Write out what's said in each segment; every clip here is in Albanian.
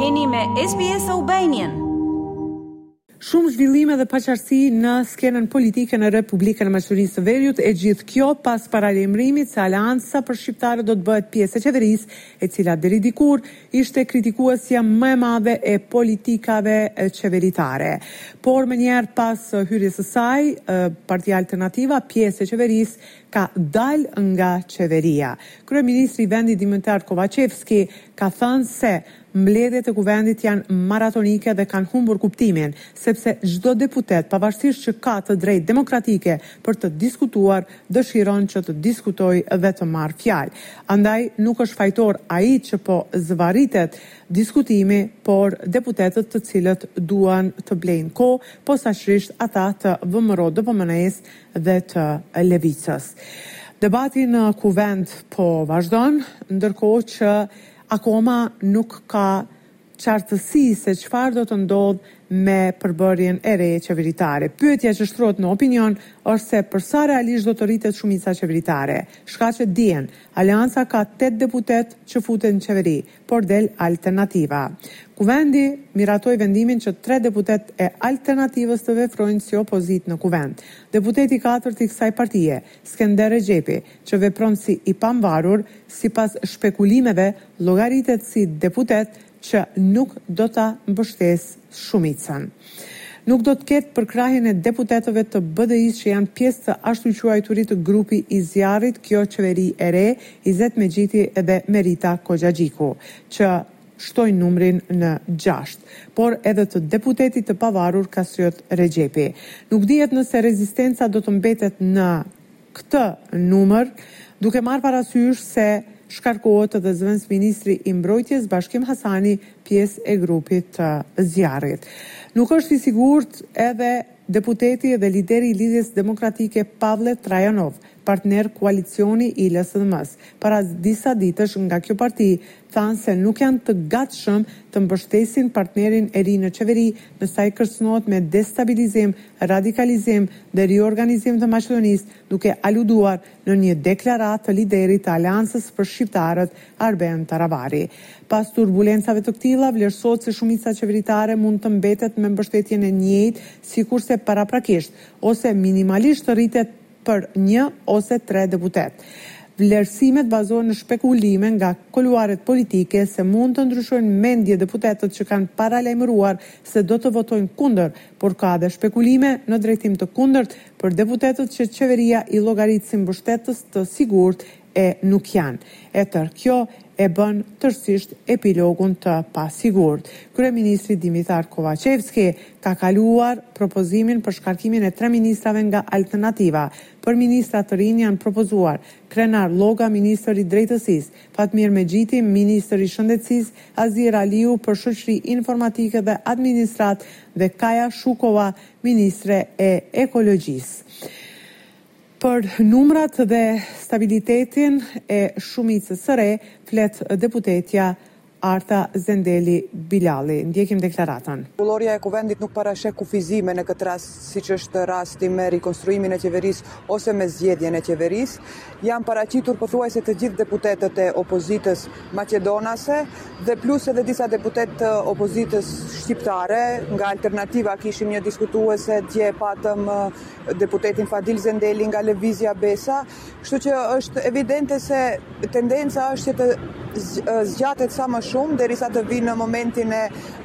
Jeni me SBS Albanian. Shumë zhvillime dhe paqartësi në skenën politike në Republikën e Maqedonisë së Veriut, e gjithë kjo pas paralajmërimit se Aleanca për Shqiptarët do të bëhet pjesë e qeverisë, e cila deri dikur ishte kritikuesja më e madhe e politikave qeveritare. Por menjëherë pas hyrjes së saj, Partia Alternativa, pjesë e qeverisë, ka dalë nga qeveria. Kryeministri i vendit Dimitar Kovaçevski ka thënë se mbledhjet e Kuvendit janë maratonike dhe kanë humbur kuptimin, sepse çdo deputet, pavarësisht që ka të drejtë demokratike për të diskutuar, dëshiron që të diskutojë dhe të marrë fjalë. Andaj nuk është fajtor ai që po zvarritet diskutimi, por deputetët të cilët duan të blejnë kohë, posaçërisht ata të VMRO-DPMNE-së, dhe të Levicës. Debati në Kuvend po vazhdon, ndërkohë që akoma nuk ka qartësi se çfarë do të ndodhë me përbërjen e re qeveritare. Pyetja që shtrohet në opinion është se për sa realisht do të rritet shumica qeveritare. Shkaqet dihen, Aleanca ka tetë deputetë që futen në qeveri, por del Alternativa. Kuvendi miratoi vendimin që tre deputetët e Alternativës të veprojnë si opozitë në Kuvend. Deputeti i katërt i kësaj partie, Skender Rexhepi, që vepron si i pamvarur, sipas shpekulimeve llogaritet si deputet që nuk do ta mbështes shumicën. Nuk do të ketë përkrahjen e deputetëve të BDI-së që janë pjesë e të ashtuquajturit grupi i zjarrit kjo qeveri e re, Izet Mexhiti dhe Merita Koxhaxhiku, që shtojnë numrin në gjashtë, por edhe të deputetit të pavarur Kastriot Rexhepi. Nuk dihet nëse rezistenca do të mbetet në. këtë numër, duke marrë parasysh se shkarkohet edhe zëvendësministri i Mbrojtjes, Bashkim Hasani, pjesë e grupit të zjarrit. Nuk është i sigurt edhe deputeti dhe lideri i Lidhjes Demokratike Pavle Trajanov, partner koalicioni i LSDM-së, para disa ditësh nga kjo parti thanë se nuk janë të gatshëm të mbështesin partnerin e ri në qeveri nëse ai kërcënohet me destabilizim, radikalizim dhe riorganizim të Maqedonisë, duke aluduar në një deklaratë të liderit të Aleancës për Shqiptarët, Arben Taravari. Pas turbulencave të këtilla, vlerësohet se shumica qeveritare mund të mbetet me mbështetjen e njëjtë sikurse paraprakisht, ose minimalisht të rritet për një ose tre deputetë. Vlerësimet bazohen në shpekulime nga kuluaret politike se mund të ndryshojnë mendje deputetët që kanë paralajmëruar se do të votojnë kundër, por ka dhe shpekulime në drejtim të kundërt për deputetët që qeveria i llogarit si mbështetës të sigurt e nuk janë, e tërë kjo e bën tërësisht epilogun të pasigurt. Kryeministri Dimitar Kovaçevski ka kaluar propozimin për shkarkimin e tre ministrave nga Alternativa. Për ministra të rinj janë propozuar, Krenar Lloga, ministër i Drejtësisë, Fatmir Mexhiti, ministër i Shëndetësisë, Azir Aliu për Shoqëri Informatike dhe Administratë dhe Kaja Shukova, ministre e Ekologjisë. Për numrat dhe stabilitetin e shumicës së re flet deputetja Arta Zendeli Bilali. Ndjekim deklaratën. Rregullorja e Kuvendit nuk parasheh kufizime në këtë rast, siç është rasti me rikonstruimin e Qeverisë ose me zgjedhjen e Qeverisë. Janë paraqitur pothuajse të gjithë deputetët e opozitës maqedonase dhe plus edhe disa deputetë të opozitës shqiptare. Nga Alternativa kishim një diskutuese, dje patëm deputetin Fadil Zendeli nga Lëvizja Besa, kështu që është evidente se tendenca është që të zgjatet sa më shumë derisa të vinë në momentin e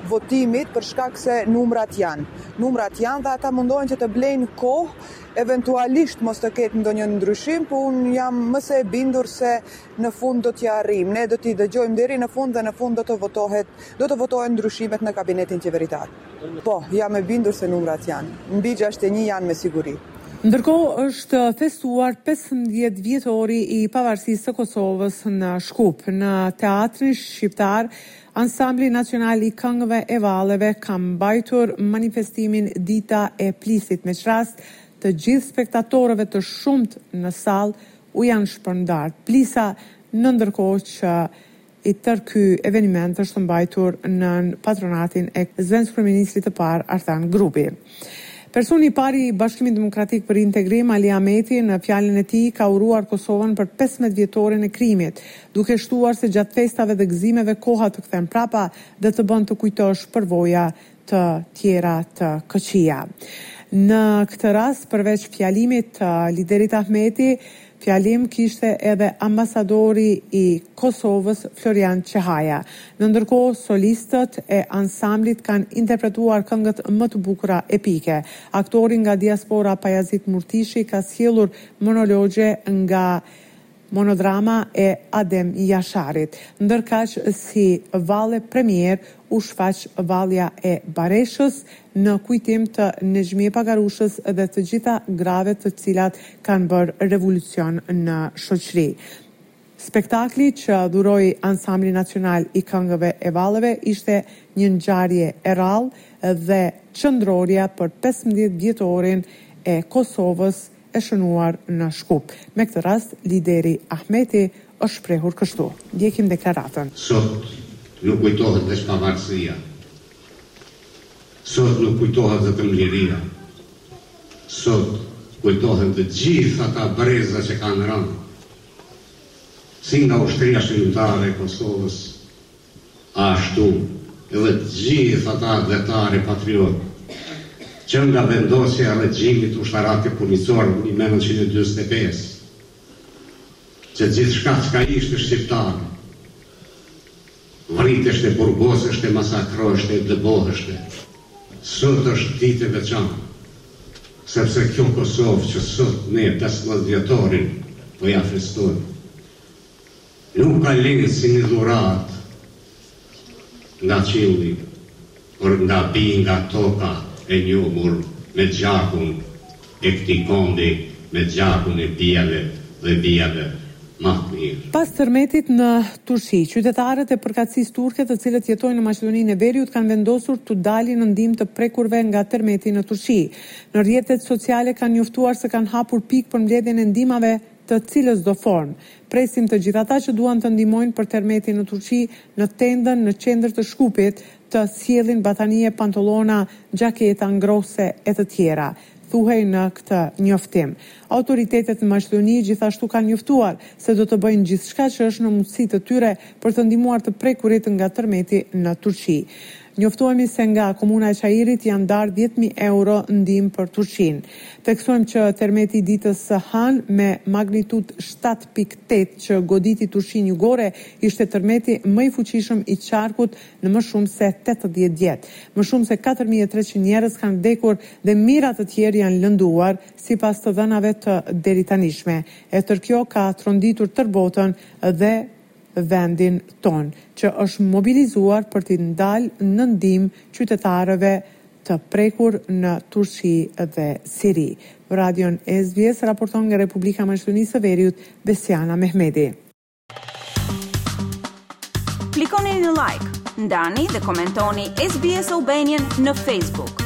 votimit për shkak se numrat janë. Numrat janë dhe ata mundohen që të blejnë kohë, eventualisht mos të ketë ndonjë ndryshim, po unë jam më se e bindur se në fund do t'ja arrijmë. Ne do t'i dëgjojmë deri në fund dhe në fund do të votohet, do të votohen ndryshimet në kabinetin qeveritar. Po, jam e bindur se numrat janë. Mbi gjashtëdhjetë e një janë me siguri. Ndërkohë është festuar pesëmbëdhjetë vjetori i Pavarësisë së Kosovës në Shkup. Në Teatrin Shqiptar, Ansambli Nacional i Këngëve e Valleve ka mbajtur manifestimin Dita e Plisit, me ç'rast të gjithë spektatorëve të shumtë në sallë u janë shpërndarë plisa në ndërkohë që I tërë ky eveniment është mbajtur nën patronatin e zëvendëskryeministrit të parë, Artan Grubi. Personi i parë i Bashkimit Demokratik për Integrim, Ali Ahmeti, në fjalën e tij ka uruar Kosovën për pesëmbëdhjetë vjetorin e krijimit, duke shtuar se gjatë festave dhe gëzimeve koha të kthen prapa dhe të bën të kujtosh përvoja të tjera të këqija. Në këtë rast, përveç fjalimit të liderit Ahmeti, fjalim kishte edhe ambasadori i Kosovës, Florian Qehaja. Në ndërkohë, solistët e ansamblit kanë interpretuar këngët më të bukura epike. Aktori nga diaspora Bajazit Murtishi ka sjellur monologje nga Monodrama e Adem Jasharit, ndërkaq si valle premierë u shfaq vallja e Bareshës në kujtim të Nexhmije Pagarushës dhe të gjitha grave të cilat kanë bërë revolucion në shoqëri. Spektakli që dhuroi Ansambli Nacional i Këngëve e Valleve ishte një ngjarje e rrallë dhe qëndrorja për pesëmbëdhjetë vjetorin e Kosovës e shënuar në Shkup. Me këtë rast, lideri Ahmeti është shprehur kështu. Ndjekim deklaratën. Sot nuk kujtohet veç pavarësia. Sot nuk kujtohet vetëm liria. Sot kujtohen të gjithë ata breza që kanë rënë, si nga Ushtria Çlirimtare e Kosovës, Ashtu edhe të gjithë ata atdhetarë e patriotë, që nga vendosja e rregjimit ushtarak e policor më një mijë e nëntëqind e dyzet e pesë, që gjithçka çka ishte shqiptare, vriteshte, burgoseshte, masakroheshte e dëboheshte, sot është ditë e veçantë, sepse kjo Kosovë që sot ne pesëmbëdhjetëvjetorin po ia festojmë, Nuk ka le si një dhuratë nga qielli, por ka bi nga toka e njomur me gjakun e këtij kombi, me gjakun e bijve dhe bijave ma të mirë. Pas tërmetit në Turqi, qytetarët e përkatësisë turke të cilët jetojnë në Maqedoninë e Veriut kanë vendosur t'u dalin në ndihmë të prekurve nga tërmeti në Turqi. Në rrjetet sociale kanë njoftuar se kanë hapur pikë për mbledhjen e ndihmave të cilësdo formë. Presim të gjithë ata që duan të ndihmojnë për tërmetin në Turqi në tendën në qendër të Shkupit të sjellin batanije, pantollona, xhaketa, ngrohëse e të tjera, thuhej në këtë njoftim. Autoritetet në Maqedoni gjithashtu kanë njoftuar se do të bëjnë gjithçka që është në mundësi të tyre për të ndihmuar të prekurit nga tërmeti në Turqi. Njoftohemi se nga Komuna e Çairit janë ndarë dhjetë mijë euro ndihmë për Turqinë. Theksojmë që tërmeti i ditës së hënë me magnitudë shtatë pikë tetë që goditi Turqinë jugore ishte tërmeti më i fuqishëm i qarkut në më shumë se tetëdhjetë vjet. Më shumë se katër mijë e treqind njerëz kanë vdekur dhe mijëra të tjerë janë lënduar, sipas të dhënave të deritanishme. E tërë kjo ka tronditur tërë botën dhe vendin tonë, që është mobilizuar për t'i dalë në ndihmë qytetarëve të prekur në Turqi dhe Siri. Për Radion SBS raporton nga Republika e Maqedonisë së Veriut, Besiana Mehmeti. Klikoni në Like, ndani dhe komentoni SBS Albanian në Facebook.